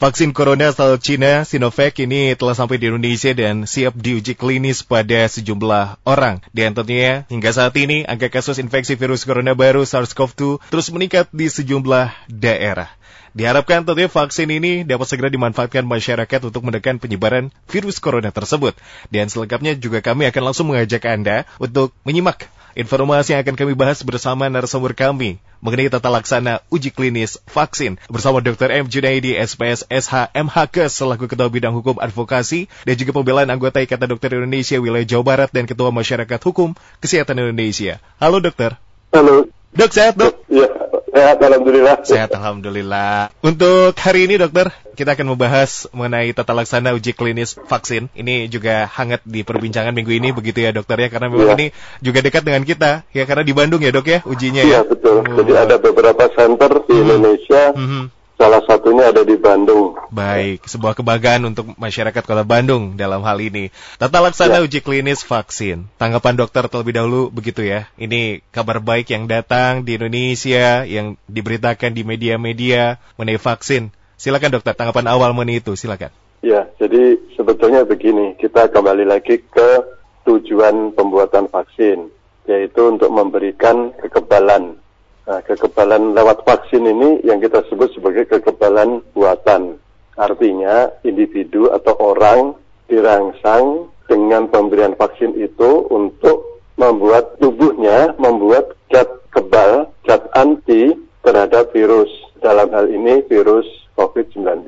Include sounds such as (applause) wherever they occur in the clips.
Vaksin corona asal Cina, Sinovac ini telah sampai di Indonesia dan siap diuji klinis pada sejumlah orang. Di antaranya, hingga saat ini, angka kasus infeksi virus corona baru SARS-CoV-2 terus meningkat di sejumlah daerah. Diharapkan tentunya vaksin ini dapat segera dimanfaatkan masyarakat untuk menekan penyebaran virus corona tersebut. Dan selengkapnya juga kami akan langsung mengajak Anda untuk menyimak Informasi yang akan kami bahas bersama narasumber kami mengenai tata laksana uji klinis vaksin bersama Dr. M. Junaidi, SPS SH MHK selaku Ketua Bidang Hukum Advokasi dan juga pembelaan anggota Ikatan Dokter Indonesia Wilayah Jawa Barat dan Ketua Masyarakat Hukum Kesehatan Indonesia. Halo dokter. Halo. Dok, sehat dok? Ya, sehat Alhamdulillah. Sehat Alhamdulillah. Untuk hari ini dokter, kita akan membahas mengenai tata laksana uji klinis vaksin. Ini juga hangat di perbincangan minggu ini begitu ya dokter ya, karena memang ya. ini juga dekat dengan kita ya, karena di Bandung ya dok ya ujinya ya. Iya betul. Oh. Jadi ada beberapa center di hmm. Indonesia. Hmm Salah satunya ada di Bandung. Baik, sebuah kebanggaan untuk masyarakat Kota Bandung dalam hal ini. Tata laksana ya. uji klinis vaksin. Tanggapan dokter terlebih dahulu begitu ya. Ini kabar baik yang datang di Indonesia, yang diberitakan di media-media mengenai vaksin. Silakan dokter, tanggapan awal mengenai itu, silakan. Ya, jadi sebetulnya begini, kita kembali lagi ke tujuan pembuatan vaksin, yaitu untuk memberikan kekebalan Nah, kekebalan lewat vaksin ini yang kita sebut sebagai kekebalan buatan. Artinya individu atau orang dirangsang dengan pemberian vaksin itu untuk membuat tubuhnya membuat zat kebal, zat anti terhadap virus. Dalam hal ini virus COVID-19.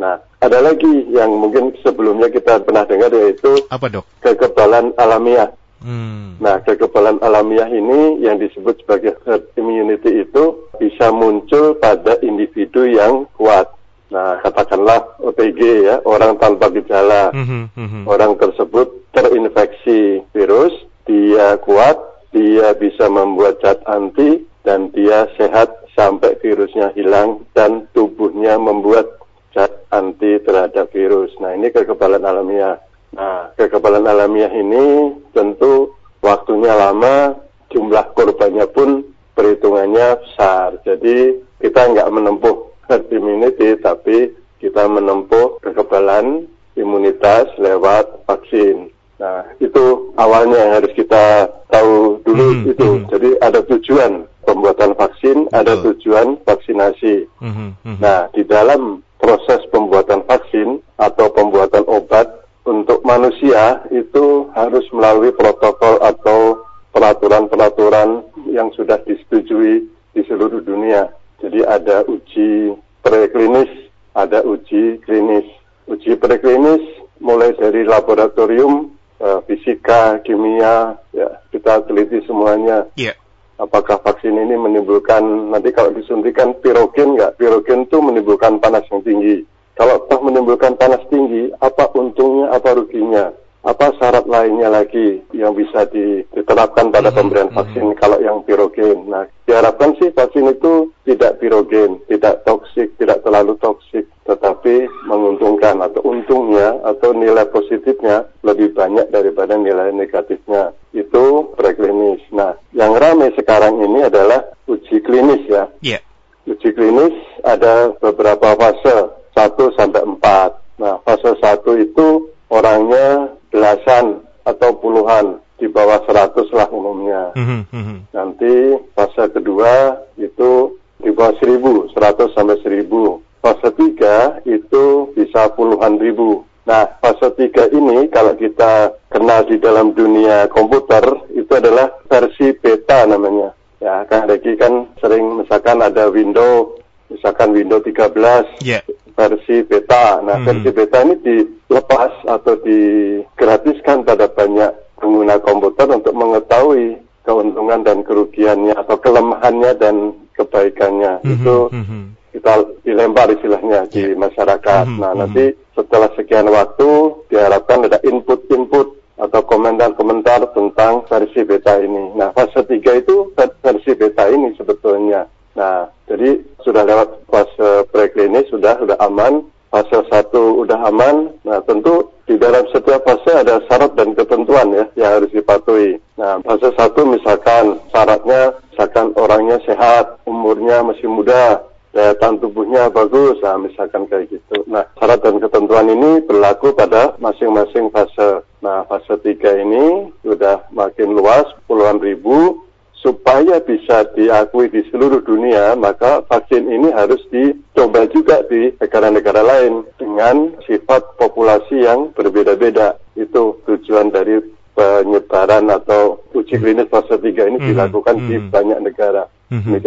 Nah, ada lagi yang mungkin sebelumnya kita pernah dengar yaitu apa dok? Kekebalan alamiah. Hmm. Nah, kekebalan alamiah ini yang disebut sebagai herd immunity itu bisa muncul pada individu yang kuat. Nah, katakanlah OTG ya, orang tanpa gejala. Hmm, hmm, hmm. Orang tersebut terinfeksi virus, dia kuat, dia bisa membuat zat anti, dan dia sehat sampai virusnya hilang dan tubuhnya membuat zat anti terhadap virus. Nah, ini kekebalan alamiah. Nah, kekebalan alamiah ini tentu waktunya lama, jumlah korbannya pun perhitungannya besar. Jadi kita nggak menempuh herd immunity, tapi kita menempuh kekebalan imunitas lewat vaksin. Nah, itu awalnya yang harus kita tahu dulu mm -hmm. itu. Hmm. Jadi ada tujuan pembuatan vaksin, Betul. ada tujuan vaksinasi. Mm -hmm. Nah, di dalam proses pembuatan vaksin atau pembuatan obat untuk manusia itu harus melalui protokol atau peraturan-peraturan yang sudah disetujui di seluruh dunia. Jadi ada uji preklinis, ada uji klinis. Uji preklinis mulai dari laboratorium, uh, fisika, kimia, ya kita teliti semuanya. Yeah. Apakah vaksin ini menimbulkan nanti kalau disuntikan pirogen nggak? Pirogen itu menimbulkan panas yang tinggi. Kalau toh menimbulkan panas tinggi, apa untungnya, apa ruginya? Apa syarat lainnya lagi yang bisa diterapkan pada mhm, pemberian mhm. vaksin mm -hmm. kalau yang pirogen? Nah, diharapkan sih vaksin itu tidak pirogen, tidak toksik, tidak terlalu toksik, tetapi menguntungkan atau untungnya atau nilai positifnya lebih banyak daripada nilai negatifnya. Itu preklinis. Nah, yang ramai sekarang ini adalah uji klinis ya. Yeah. Uji klinis ada beberapa fase 1 sampai 4. Nah, fase 1 itu orangnya belasan atau puluhan di bawah 100 lah umumnya. Mm -hmm. Nanti fase kedua itu di bawah 1000, 100 sampai 1000. Fase 3 itu bisa puluhan ribu. Nah, fase 3 ini kalau kita kenal di dalam dunia komputer itu adalah versi beta namanya. Ya, kan Regi kan sering misalkan ada window misalkan Windows 13 yeah versi beta. Nah, hmm. versi beta ini dilepas atau digratiskan pada banyak pengguna komputer untuk mengetahui keuntungan dan kerugiannya atau kelemahannya dan kebaikannya. Hmm. Itu hmm. kita dilempar istilahnya yeah. di ya. masyarakat. Hmm. Nah, hmm. nanti setelah sekian waktu diharapkan ada input-input atau komentar-komentar tentang versi beta ini. Nah, fase 3 itu versi beta ini sebetulnya. Nah, jadi sudah lewat fase preklinis sudah sudah aman, fase satu udah aman. Nah, tentu di dalam setiap fase ada syarat dan ketentuan ya yang harus dipatuhi. Nah, fase satu misalkan syaratnya misalkan orangnya sehat, umurnya masih muda, daya tahan tubuhnya bagus, nah misalkan kayak gitu. Nah, syarat dan ketentuan ini berlaku pada masing-masing fase. Nah, fase 3 ini sudah makin luas, puluhan ribu, supaya bisa diakui di seluruh dunia, maka vaksin ini harus dicoba juga di negara-negara lain dengan sifat populasi yang berbeda-beda. Itu tujuan dari penyebaran atau uji klinis fase 3 ini hmm. dilakukan hmm. di banyak negara. Mhm.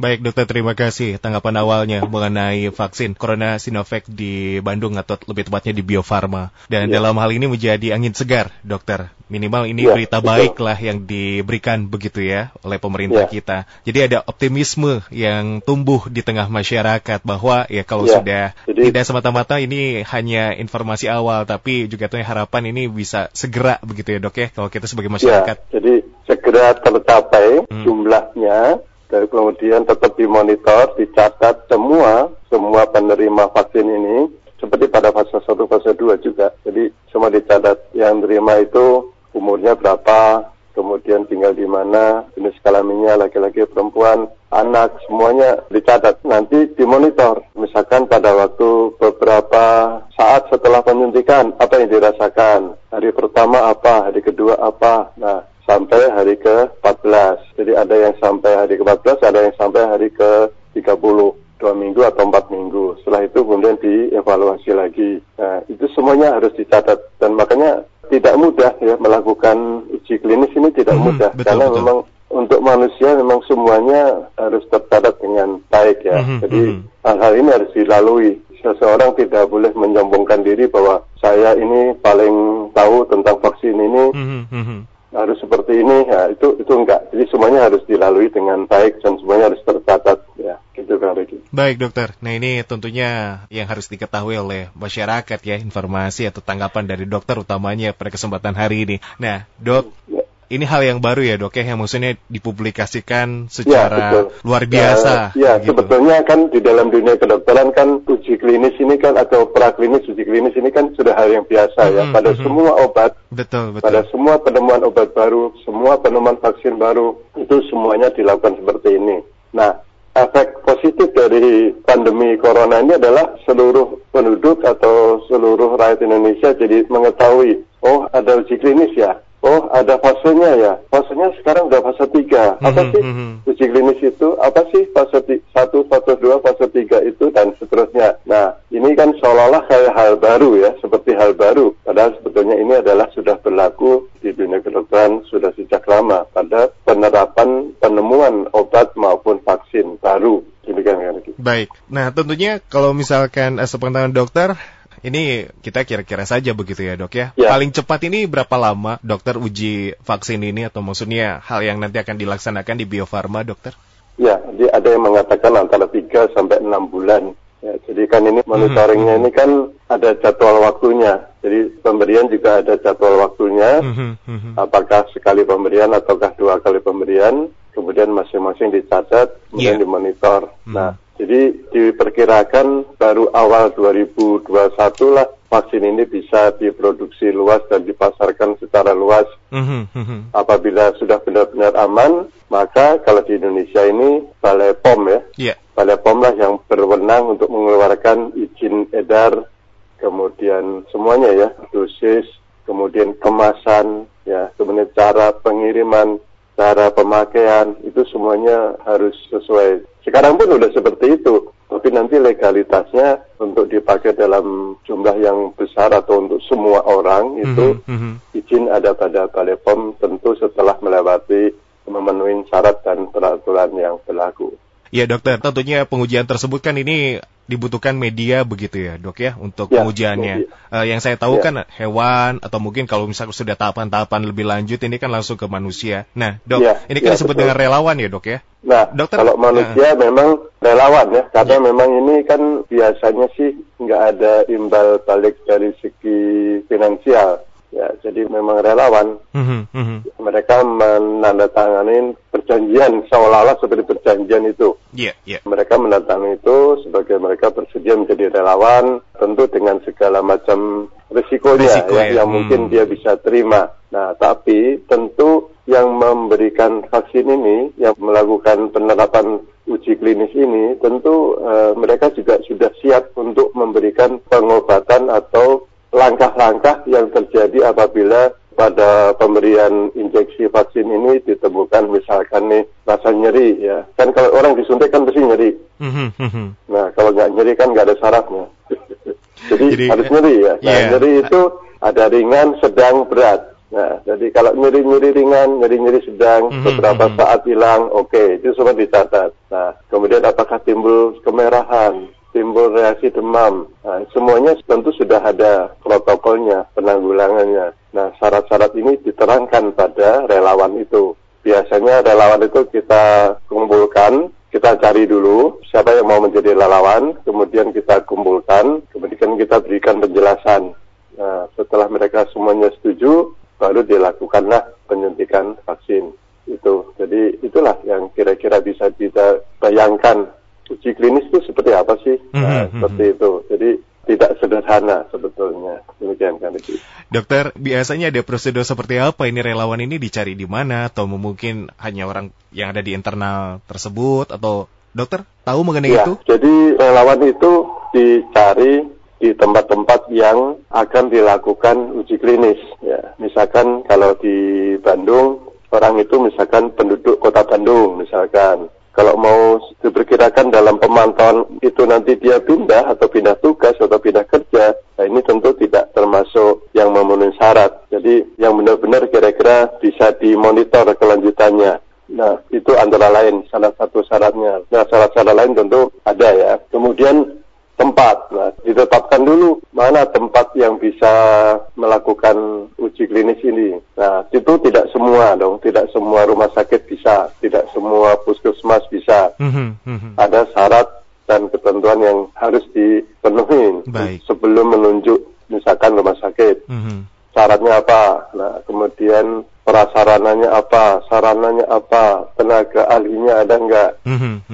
Baik dokter, terima kasih tanggapan awalnya mengenai vaksin Corona Sinovac di Bandung atau lebih tepatnya di Bio Farma. Dan ya. dalam hal ini menjadi angin segar dokter. Minimal ini ya, berita baik lah yang diberikan begitu ya oleh pemerintah ya. kita. Jadi ada optimisme yang tumbuh di tengah masyarakat bahwa ya kalau ya. sudah Jadi, tidak semata-mata ini hanya informasi awal tapi juga tuh harapan ini bisa segera begitu ya dok ya kalau kita sebagai ya, masyarakat. Ya, jadi segera tercapai hmm. jumlahnya dan kemudian tetap dimonitor, dicatat semua semua penerima vaksin ini seperti pada fase 1 fase 2 juga. Jadi semua dicatat yang terima itu umurnya berapa, kemudian tinggal di mana, jenis kelaminnya laki-laki, perempuan, anak, semuanya dicatat. Nanti dimonitor. Misalkan pada waktu beberapa saat setelah penyuntikan, apa yang dirasakan. Hari pertama apa, hari kedua apa. Nah, sampai hari ke-14. Jadi ada yang sampai hari ke-14, ada yang sampai hari ke-30 dua minggu atau empat minggu. Setelah itu kemudian dievaluasi lagi. Nah, itu semuanya harus dicatat dan makanya tidak mudah ya melakukan uji klinis ini tidak hmm, mudah betul, karena betul. memang untuk manusia memang semuanya harus tercatat dengan baik ya. Hmm, Jadi hmm. hal-hal ini harus dilalui. Seseorang tidak boleh menyombongkan diri bahwa saya ini paling tahu tentang vaksin ini. Hmm, hmm harus seperti ini ya itu itu enggak jadi semuanya harus dilalui dengan baik dan semuanya harus tercatat ya gitu kan Ricky. Baik dokter, nah ini tentunya yang harus diketahui oleh masyarakat ya informasi atau tanggapan dari dokter utamanya pada kesempatan hari ini. Nah dok, ini hal yang baru ya dok ya yang maksudnya dipublikasikan secara ya, luar biasa. Ya, ya gitu. sebetulnya kan di dalam dunia kedokteran kan uji klinis ini kan atau praklinis uji klinis ini kan sudah hal yang biasa hmm, ya pada hmm. semua obat. Betul, betul. Pada semua penemuan obat baru, semua penemuan vaksin baru itu semuanya dilakukan seperti ini. Nah, efek positif dari pandemi corona ini adalah seluruh penduduk atau seluruh rakyat Indonesia jadi mengetahui, oh ada uji klinis ya, Oh, ada fasenya ya. Fasenya sekarang udah fase 3. Apa mm -hmm. sih mhm. uji klinis itu? Apa sih fase 1, fase 2, fase 3 itu dan seterusnya. Nah, ini kan seolah-olah kayak hal baru ya, seperti hal baru. Padahal sebetulnya ini adalah sudah berlaku di dunia kedokteran sudah sejak lama pada penerapan penemuan obat maupun vaksin baru. Demikian. Baik. Nah, tentunya kalau misalkan eh, sepengetahuan dokter ini kita kira-kira saja begitu ya dok ya. ya. Paling cepat ini berapa lama dokter uji vaksin ini atau maksudnya hal yang nanti akan dilaksanakan di Bio Farma dokter? Ya, jadi ada yang mengatakan antara 3 sampai 6 bulan. Ya, jadi kan ini monitoringnya mm -hmm. ini kan ada jadwal waktunya. Jadi pemberian juga ada jadwal waktunya. Mm -hmm. Apakah sekali pemberian ataukah dua kali pemberian. Kemudian masing-masing dicatat, kemudian yeah. dimonitor. Mm -hmm. Nah, jadi diperkirakan baru awal 2021 lah vaksin ini bisa diproduksi luas dan dipasarkan secara luas. Mm-hmm. Apabila sudah benar-benar aman, maka kalau di Indonesia ini Balai POM ya, yeah. Balai POM lah yang berwenang untuk mengeluarkan izin edar, kemudian semuanya ya, dosis, kemudian kemasan, ya, kemudian cara pengiriman, cara pemakaian, itu semuanya harus sesuai sekarang pun sudah seperti itu, tapi nanti legalitasnya untuk dipakai dalam jumlah yang besar atau untuk semua orang itu mm -hmm. izin ada pada Balai POM tentu setelah melewati memenuhi syarat dan peraturan yang berlaku. Ya dokter, tentunya pengujian tersebut kan ini dibutuhkan media begitu ya dok ya untuk ya, pengujiannya. Uh, yang saya tahu ya. kan hewan atau mungkin kalau misalnya sudah tahapan-tahapan lebih lanjut ini kan langsung ke manusia. Nah dok, ya, ini kan ya, disebut betul. dengan relawan ya dok ya? Nah, dokter, kalau manusia uh, memang relawan ya, karena ya. memang ini kan biasanya sih nggak ada imbal balik dari segi finansial. Ya, jadi memang relawan. Mm -hmm. Mereka menandatangani perjanjian seolah-olah seperti perjanjian itu. Yeah, yeah. Mereka menandatangani itu sebagai mereka bersedia menjadi relawan, tentu dengan segala macam risikonya Risiko, ya, ya, yang hmm. mungkin dia bisa terima. Nah, tapi tentu yang memberikan vaksin ini, yang melakukan penerapan uji klinis ini, tentu uh, mereka juga sudah siap untuk memberikan pengobatan atau langkah-langkah yang terjadi apabila pada pemberian injeksi vaksin ini ditemukan misalkan nih rasa nyeri ya kan kalau orang disuntik kan pasti nyeri mm-hmm. nah kalau nggak nyeri kan nggak ada syaratnya (laughs) jadi, jadi harus nyeri ya nah yeah. nyeri itu ada ringan sedang berat Nah, jadi kalau nyeri-nyeri ringan, nyeri-nyeri sedang, mm -hmm. beberapa mhm. saat hilang, oke, okay, itu semua dicatat. Nah, kemudian apakah timbul kemerahan, timbul reaksi demam, nah, semuanya tentu sudah ada protokolnya, penanggulangannya. Nah, syarat-syarat ini diterangkan pada relawan itu. Biasanya relawan itu kita kumpulkan, kita cari dulu siapa yang mau menjadi relawan, kemudian kita kumpulkan, kemudian kita berikan penjelasan. Nah, setelah mereka semuanya setuju, baru dilakukanlah penyuntikan vaksin itu. Jadi itulah yang kira-kira bisa kita bayangkan uji klinis itu seperti apa sih? Mm -hmm. Nah, seperti itu. Jadi tidak sederhana sebetulnya. Demikian kan itu. Dokter, biasanya ada prosedur seperti apa ini relawan ini dicari di mana atau mungkin hanya orang yang ada di internal tersebut atau dokter tahu mengenai ya, itu? Jadi relawan itu dicari di tempat-tempat yang akan dilakukan uji klinis. Ya, misalkan kalau di Bandung, orang itu misalkan penduduk kota Bandung, misalkan. Kalau mau diperkirakan dalam pemantauan itu nanti dia pindah atau pindah tugas atau pindah kerja, nah ini tentu tidak termasuk yang memenuhi syarat. Jadi yang benar-benar kira-kira bisa dimonitor kelanjutannya. Nah, itu antara lain salah satu syaratnya. Nah, syarat-syarat lain tentu ada ya. Kemudian tempat. Nah, ditetapkan dulu mana tempat yang bisa melakukan uji klinis ini. Nah, itu tidak semua dong, tidak semua rumah sakit bisa, tidak semua puskesmas bisa. Mm -hmm. Ada syarat dan ketentuan yang harus dipenuhi Baik. sebelum menunjuk misalkan rumah sakit. -hmm. Syaratnya apa? Nah, kemudian prasarananya apa? Sarananya apa? Tenaga ahlinya ada enggak?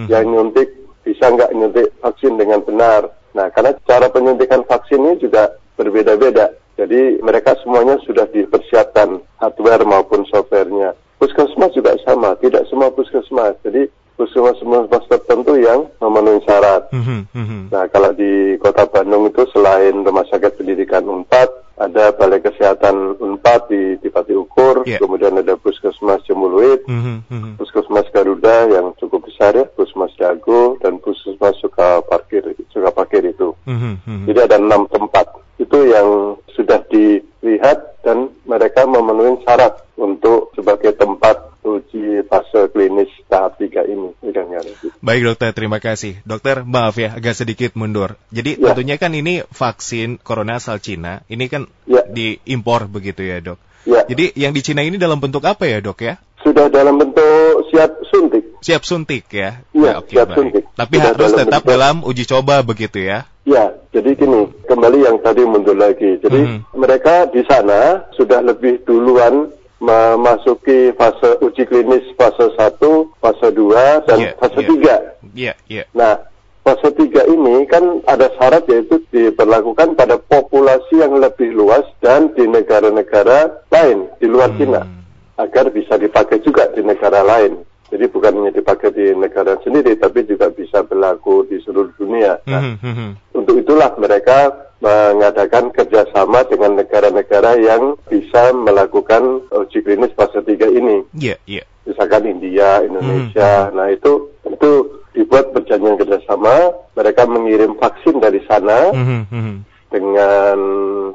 Yang nyuntik bisa nggak nyuntik vaksin dengan benar. Nah, karena cara penyuntikan vaksin ini juga berbeda-beda. Jadi mereka semuanya sudah dipersiapkan hardware maupun softwarenya. Puskesmas juga sama, tidak semua puskesmas. Jadi puskesmas tertentu yang memenuhi syarat. Mm -hmm. Nah, kalau di Kota Bandung itu selain Rumah Sakit Pendidikan Unpad, ada Balai Kesehatan Unpad di, di Pati Ukur, yeah. kemudian ada Puskesmas Jemuluit, mm -hmm. Puskesmas Garuda yang cukup besar ya, Puskesmas Dago, dan Puskesmas Suka Parkir, Suka Parkir itu. Mm -hmm. Jadi ada enam tempat. Itu yang sudah dilihat dan mereka memenuhi syarat untuk sebagai tempat uji fase klinis tahap 3 ini. Baik dokter, terima kasih. Dokter, maaf ya agak sedikit mundur. Jadi ya. tentunya kan ini vaksin corona asal Cina, ini kan ya. diimpor begitu ya dok? Ya. Jadi yang di Cina ini dalam bentuk apa ya dok ya? Sudah dalam bentuk siap suntik. Siap suntik ya? Iya, ya, siap baik. suntik. Tapi Sudah harus dalam tetap bentuk... dalam uji coba begitu ya? Ya, jadi gini, kembali yang tadi mundur lagi. Jadi mm -hmm. mereka di sana sudah lebih duluan memasuki fase uji klinis fase 1, fase 2, dan yeah, fase yeah. 3. Yeah, yeah. Nah, fase 3 ini kan ada syarat yaitu diberlakukan pada populasi yang lebih luas dan di negara-negara lain di luar hmm. Cina agar bisa dipakai juga di negara lain. Jadi bukan hanya dipakai di negara sendiri, tapi juga bisa berlaku di seluruh dunia. Nah, mm -hmm. Untuk itulah mereka mengadakan kerjasama dengan negara-negara yang bisa melakukan uji klinis fase 3 ini. Yeah, yeah. Misalkan India, Indonesia. Mm -hmm. Nah itu itu dibuat perjanjian kerjasama. Mereka mengirim vaksin dari sana. Mm -hmm dengan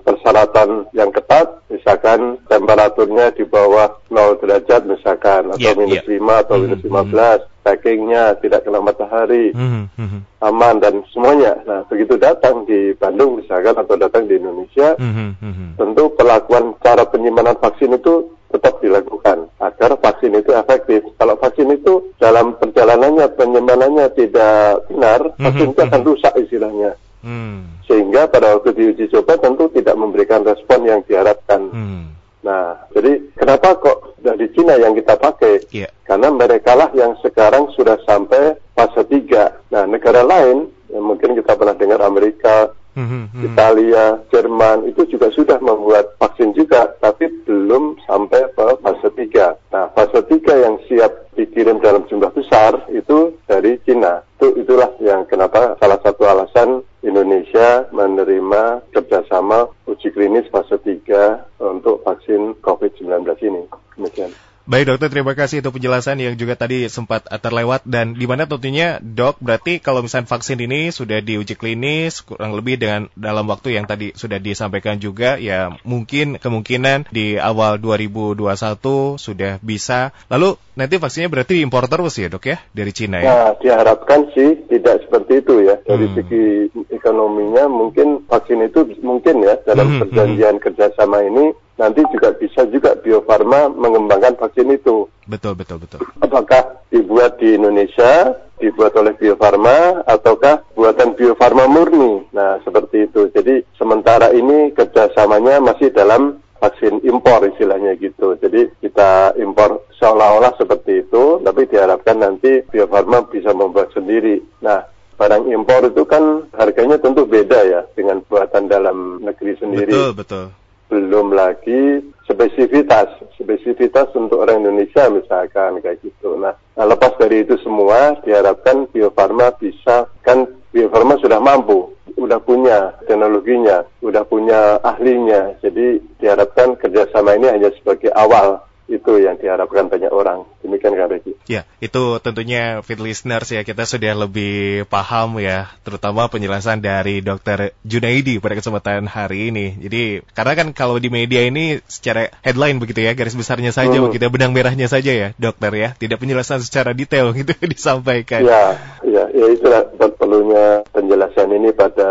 persyaratan yang ketat, misalkan temperaturnya di bawah 0 derajat misalkan, atau yeah, minus yeah. 5 atau minus mm -hmm. 15, mm-hmm. packingnya tidak kena matahari, mm -hmm. aman dan semuanya. Nah, begitu datang di Bandung misalkan atau datang di Indonesia, mm -hmm. tentu perlakuan cara penyimpanan vaksin itu tetap dilakukan agar vaksin itu efektif. Kalau vaksin itu dalam perjalanannya penyimpanannya tidak benar, vaksin itu akan rusak istilahnya. Hmm. Sehingga pada waktu diuji coba tentu tidak memberikan respon yang diharapkan. Hmm. Nah, jadi kenapa kok dari Cina yang kita pakai? Yeah. Karena mereka lah yang sekarang sudah sampai fase 3. Nah, negara lain, ya mungkin kita pernah dengar Amerika, mm-hmm. Italia, Jerman, itu juga sudah membuat vaksin juga, tapi belum sampai ke fase 3. Nah, fase 3 yang siap dikirim dalam jumlah besar itu dari Cina. Itu itulah yang kenapa salah satu alasan Indonesia menerima kerjasama uji klinis fase 3 untuk vaksin COVID-19 ini. Demikian. Baik dokter, terima kasih untuk penjelasan yang juga tadi sempat terlewat dan di mana tentunya dok berarti kalau misalnya vaksin ini sudah diuji klinis kurang lebih dengan dalam waktu yang tadi sudah disampaikan juga ya mungkin kemungkinan di awal 2021 sudah bisa. Lalu nanti vaksinnya berarti impor terus ya dok ya dari Cina ya? Nah diharapkan sih tidak seperti itu ya dari hmm. segi ekonominya mungkin vaksin itu mungkin ya dalam hmm, hmm, perjanjian hmm. kerjasama ini nanti juga bisa juga Bio Farma mengembangkan vaksin itu. Betul, betul, betul. Apakah dibuat di Indonesia, dibuat oleh Bio Farma, ataukah buatan Bio Farma murni? Nah, seperti itu. Jadi, sementara ini kerjasamanya masih dalam vaksin impor istilahnya gitu. Jadi kita impor seolah-olah seperti itu, tapi diharapkan nanti Bio Farma bisa membuat sendiri. Nah, barang impor itu kan harganya tentu beda ya dengan buatan dalam negeri sendiri. Betul, betul belum lagi spesifitas spesifitas untuk orang Indonesia misalkan kayak gitu. Nah, nah lepas dari itu semua diharapkan Bio Farma bisa kan Bio Farma sudah mampu, sudah punya teknologinya, sudah punya ahlinya. Jadi diharapkan kerjasama ini hanya sebagai awal itu yang diharapkan banyak orang. Demikian Kak Regi. Ya, itu tentunya fit listeners ya kita sudah lebih paham ya, terutama penjelasan dari Dr. Junaidi pada kesempatan hari ini. Jadi karena kan kalau di media ini secara headline begitu ya, garis besarnya saja hmm. begitu, benang merahnya saja ya, dokter ya, tidak penjelasan secara detail gitu (laughs) disampaikan. Ya, ya, ya itulah perlunya penjelasan ini pada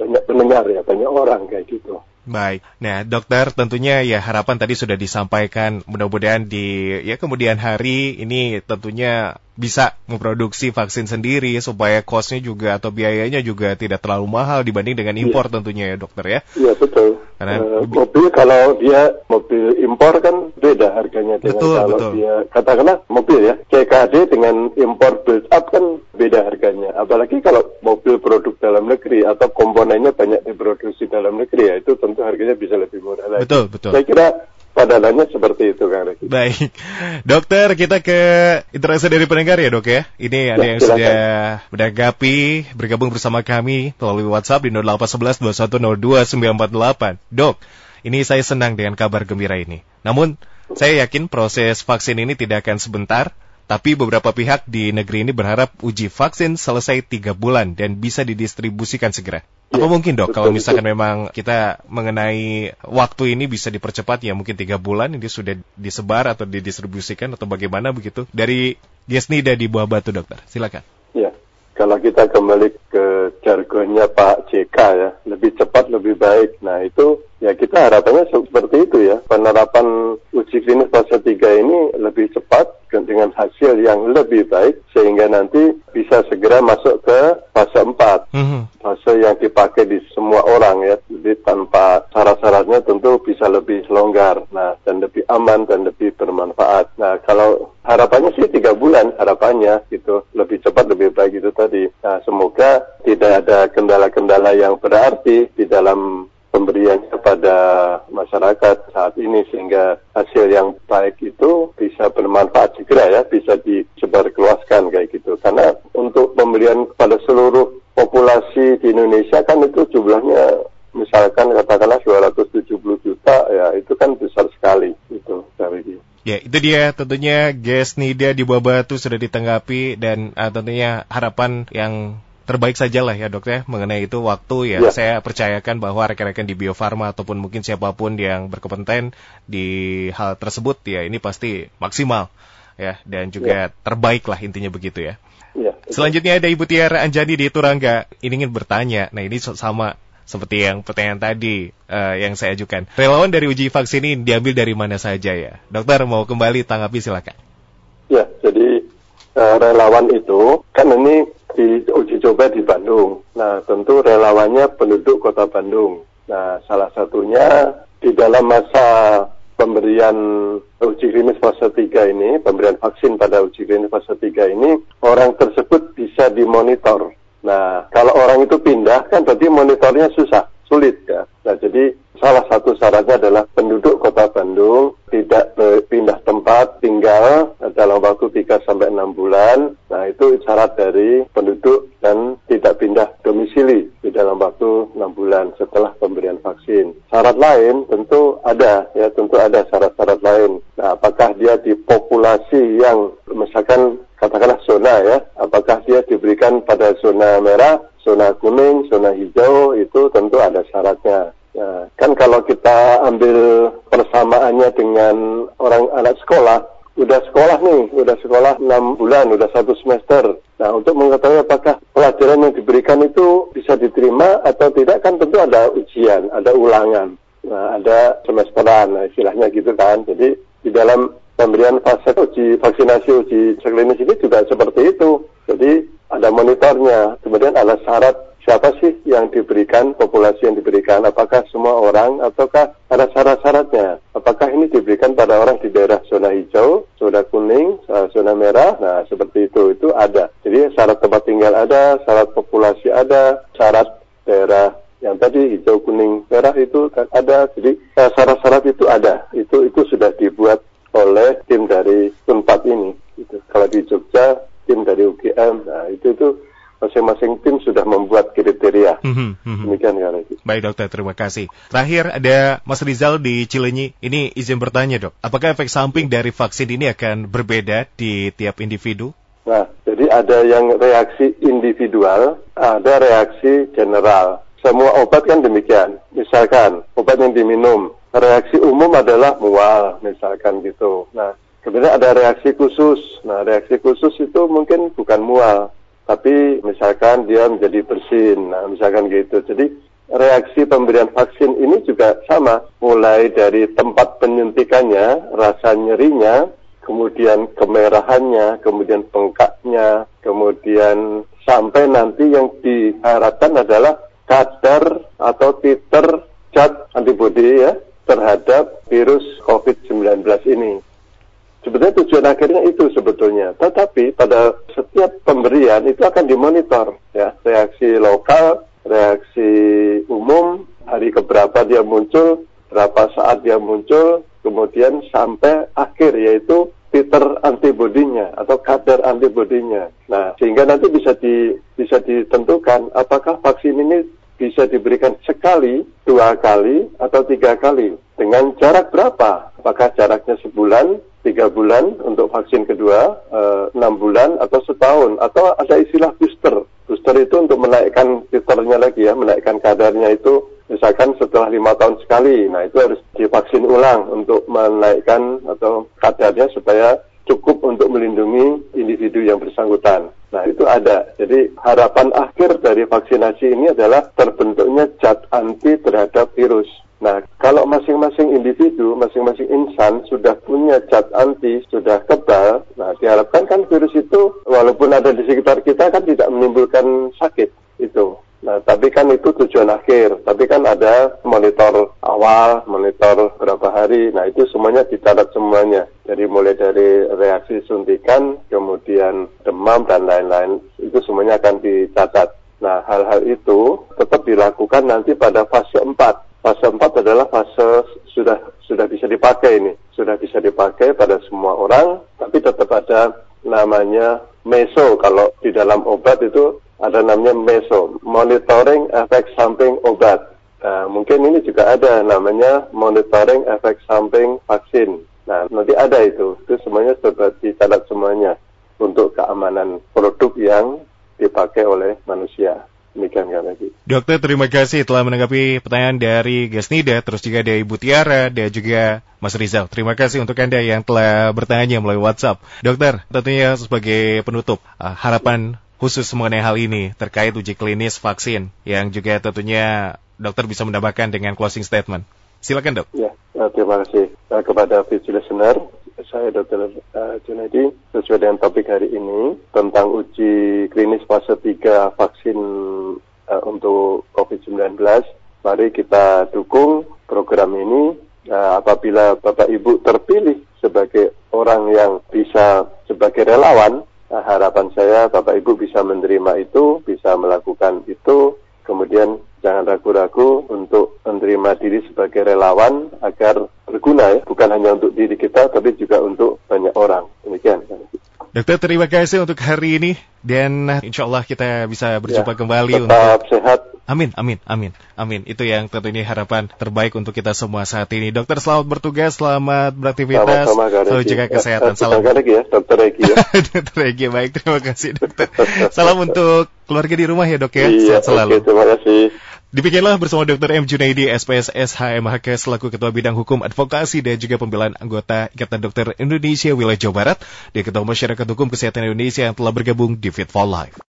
banyak pendengar ya, banyak orang kayak gitu. Baik. Nah, dokter tentunya ya harapan tadi sudah disampaikan. Mudah-mudahan di ya kemudian hari ini tentunya bisa memproduksi vaksin sendiri supaya costnya juga atau biayanya juga tidak terlalu mahal dibanding dengan impor ya. tentunya ya dokter ya. Iya betul. Karena uh, mobil kalau dia mobil impor kan beda harganya dengan betul, kalau betul. dia katakanlah mobil ya CKD dengan impor build up kan beda harganya. Apalagi kalau mobil produk dalam negeri atau komponennya banyak diproduksi dalam negeri ya itu tentu harganya bisa lebih murah lagi. Betul betul. Saya kira padahalnya seperti itu Kang Reki. Baik. Dokter, kita ke interaksi dari pendengar ya dok ya. Ini ada ya, yang silakan. sudah menanggapi bergabung bersama kami melalui WhatsApp di 0811 948. Dok, ini saya senang dengan kabar gembira ini. Namun, saya yakin proses vaksin ini tidak akan sebentar, tapi beberapa pihak di negeri ini berharap uji vaksin selesai tiga bulan dan bisa didistribusikan segera. Apa ya, mungkin dok betul, kalau misalkan betul. memang kita mengenai waktu ini bisa dipercepat ya mungkin tiga bulan ini sudah disebar atau didistribusikan atau bagaimana begitu dari Gesnida di Buah Batu dokter silakan. Ya kalau kita kembali ke jargonnya Pak JK ya lebih cepat lebih baik. Nah itu Ya kita harapannya seperti itu ya. Penerapan uji klinis fase 3 ini lebih cepat dengan hasil yang lebih baik sehingga nanti bisa segera masuk ke fase 4. Mm -hmm. Fase yang dipakai di semua orang ya. Jadi tanpa syarat-syaratnya tentu bisa lebih longgar. Nah dan lebih aman dan lebih bermanfaat. Nah kalau harapannya sih tiga bulan harapannya gitu. Lebih cepat lebih baik itu tadi. Nah semoga tidak ada kendala-kendala yang berarti di dalam pemberiannya kepada masyarakat saat ini sehingga hasil yang baik itu bisa bermanfaat segera ya, bisa disebarkeluaskan kayak gitu. Karena untuk pemberian kepada seluruh populasi di Indonesia kan itu jumlahnya misalkan katakanlah 270 juta ya itu kan besar sekali itu dari Ya, itu dia tentunya Ges Nida di Bawah Batu sudah ditanggapi dan uh, tentunya harapan yang terbaik saja lah ya dok ya mengenai itu waktu ya, ya. saya percayakan bahwa rekan-rekan di Bio Farma ataupun mungkin siapa pun yang berkompeten di hal tersebut ya ini pasti maksimal ya dan juga ya. terbaik lah intinya begitu ya. ya Selanjutnya ada Ibu Tiara Anjani di Turangga ini ingin bertanya nah ini sama seperti yang pertanyaan tadi uh, yang saya ajukan. Relawan dari uji vaksin ini diambil dari mana saja ya? Dokter mau kembali tanggapi silakan. Ya, jadi uh, relawan itu kan ini di uji coba di Bandung. Nah, tentu relawannya penduduk kota Bandung. Nah, salah satunya di dalam masa pemberian uji klinis fase 3 ini, pemberian vaksin pada uji klinis fase 3 ini, orang tersebut bisa dimonitor. Nah, kalau orang itu pindah, kan berarti monitornya susah, sulit ya. Nah, jadi salah satu syaratnya adalah penduduk kota Bandung tidak pindah tempat tinggal dalam waktu 3 sampai 6 bulan. Nah, itu syarat dari penduduk dan tidak pindah domisili di dalam waktu 6 bulan setelah pemberian vaksin. Syarat lain tentu ada ya, tentu ada syarat-syarat lain. Nah, apakah dia di populasi yang misalkan katakanlah zona ya, apakah dia diberikan pada zona merah, zona kuning, zona hijau itu tentu ada syaratnya. Ya, kan kalau kita ambil persamaannya dengan orang anak sekolah, udah sekolah nih, udah sekolah 6 bulan, udah satu semester. Nah, untuk mengetahui apakah pelajaran yang diberikan itu bisa diterima atau tidak, kan tentu ada ujian, ada ulangan. Nah, ada semesteran, nah, istilahnya gitu kan. Jadi, di dalam pemberian fase uji vaksinasi, uji klinis ini juga seperti itu. Jadi, ada monitornya, kemudian ada syarat siapa sih yang diberikan, populasi yang diberikan, apakah semua orang ataukah ada syarat-syaratnya. Apakah ini diberikan pada orang di daerah zona hijau, zona kuning, eh, zona merah, nah seperti itu, itu ada. Jadi syarat tempat tinggal ada, syarat populasi ada, syarat daerah yang tadi hijau, kuning, merah itu ada. Jadi eh, syarat-syarat itu ada, itu itu sudah dibuat oleh tim dari Unpad ini. Gitu. Kalau di Jogja, tim dari UGM, nah itu itu masing-masing tim sudah membuat kriteria. Mm-hmm, mm-hmm. Demikian ya Regi. Baik dokter, terima kasih. Terakhir ada Mas Rizal di Cilenyi. Ini izin bertanya dok, apakah efek samping dari vaksin ini akan berbeda di tiap individu? Nah, jadi ada yang reaksi individual, ada reaksi general. Semua obat kan demikian. Misalkan obat yang diminum, reaksi umum adalah mual, misalkan gitu. Nah, kemudian ada reaksi khusus. Nah, reaksi khusus itu mungkin bukan mual, tapi misalkan dia menjadi bersin, nah misalkan gitu. Jadi reaksi pemberian vaksin ini juga sama, mulai dari tempat penyuntikannya, rasa nyerinya, kemudian kemerahannya, kemudian bengkaknya, kemudian sampai nanti yang diharapkan adalah kadar atau titer zat antibodi ya terhadap virus COVID-19 ini. Sebetulnya tujuan akhirnya itu sebetulnya. Tetapi pada setiap pemberian itu akan dimonitor ya reaksi lokal, reaksi umum, hari keberapa dia muncul, berapa saat dia muncul, kemudian sampai akhir yaitu titer antibodinya atau kadar antibodinya. Nah, sehingga nanti bisa di bisa ditentukan apakah vaksin ini bisa diberikan sekali, dua kali, atau tiga kali. Dengan jarak berapa? Apakah jaraknya sebulan, tiga bulan untuk vaksin kedua, eh, enam bulan atau setahun, atau ada istilah booster. Booster itu untuk menaikkan titernya lagi ya, menaikkan kadarnya itu misalkan setelah lima tahun sekali. Nah itu harus divaksin ulang untuk menaikkan atau kadarnya supaya cukup untuk melindungi individu yang bersangkutan. Nah itu ada. Jadi harapan akhir dari vaksinasi ini adalah terbentuknya zat anti terhadap virus. Nah, kalau masing-masing individu, masing-masing insan sudah punya zat anti, sudah kebal, nah diharapkan kan virus itu walaupun ada di sekitar kita kan tidak menimbulkan sakit itu. Nah, tapi kan itu tujuan akhir. Tapi kan ada monitor awal, monitor berapa hari. Nah, itu semuanya dicatat semuanya. Jadi mulai dari reaksi suntikan, kemudian demam dan lain-lain, itu semuanya akan dicatat. Nah, hal-hal itu tetap dilakukan nanti pada fase 4 fase 4 adalah fase sudah sudah bisa dipakai ini, sudah bisa dipakai pada semua orang, tapi tetap ada namanya meso kalau di dalam obat itu ada namanya meso, monitoring efek samping obat. Nah, mungkin ini juga ada namanya monitoring efek samping vaksin. Nah, nanti ada itu, itu semuanya sudah dicatat semuanya untuk keamanan produk yang dipakai oleh manusia. Demikian kan lagi. Dokter terima kasih telah menanggapi pertanyaan dari Gasnida, terus juga dari Ibu Tiara, dan juga Mas Rizal. Terima kasih untuk Anda yang telah bertanya melalui WhatsApp. Dokter, tentunya sebagai penutup, uh, harapan khusus mengenai hal ini terkait uji klinis vaksin yang juga tentunya dokter bisa menambahkan dengan closing statement. Silakan dok. Ya, uh, terima kasih uh, kepada visi listener saya Dr. Uh, Junedi sesuai dengan topik hari ini tentang uji klinis fase 3 vaksin untuk COVID-19. Mari kita dukung program ini apabila Bapak Ibu terpilih sebagai orang yang bisa sebagai relawan, harapan saya Bapak Ibu bisa menerima itu, bisa melakukan itu Kemudian jangan ragu-ragu untuk menerima diri sebagai relawan agar berguna ya, bukan hanya untuk diri kita tapi juga untuk banyak orang. Demikian. Dokter terima kasih untuk hari ini dan insya Allah kita bisa berjumpa ya, kembali tetap untuk sehat. Amin, amin, amin, amin. Itu yang tentunya harapan terbaik untuk kita semua saat ini. Dokter selamat bertugas, selamat beraktivitas, selalu jaga kesehatan. Salam. lagi ya, Dokter Regi ya. (laughs) dokter Regi, baik terima kasih dokter. Salam (laughs) untuk keluarga di rumah ya dok ya, iya, sehat selalu. terima kasih. Demikianlah bersama Dr. M. Junaidi, SPSS HMHK selaku Ketua Bidang Hukum Advokasi dan juga Pembelaan Anggota Ikatan Dokter Indonesia Wilayah Jawa Barat dan Ketua Masyarakat Hukum Kesehatan Indonesia yang telah bergabung di Fit for Life.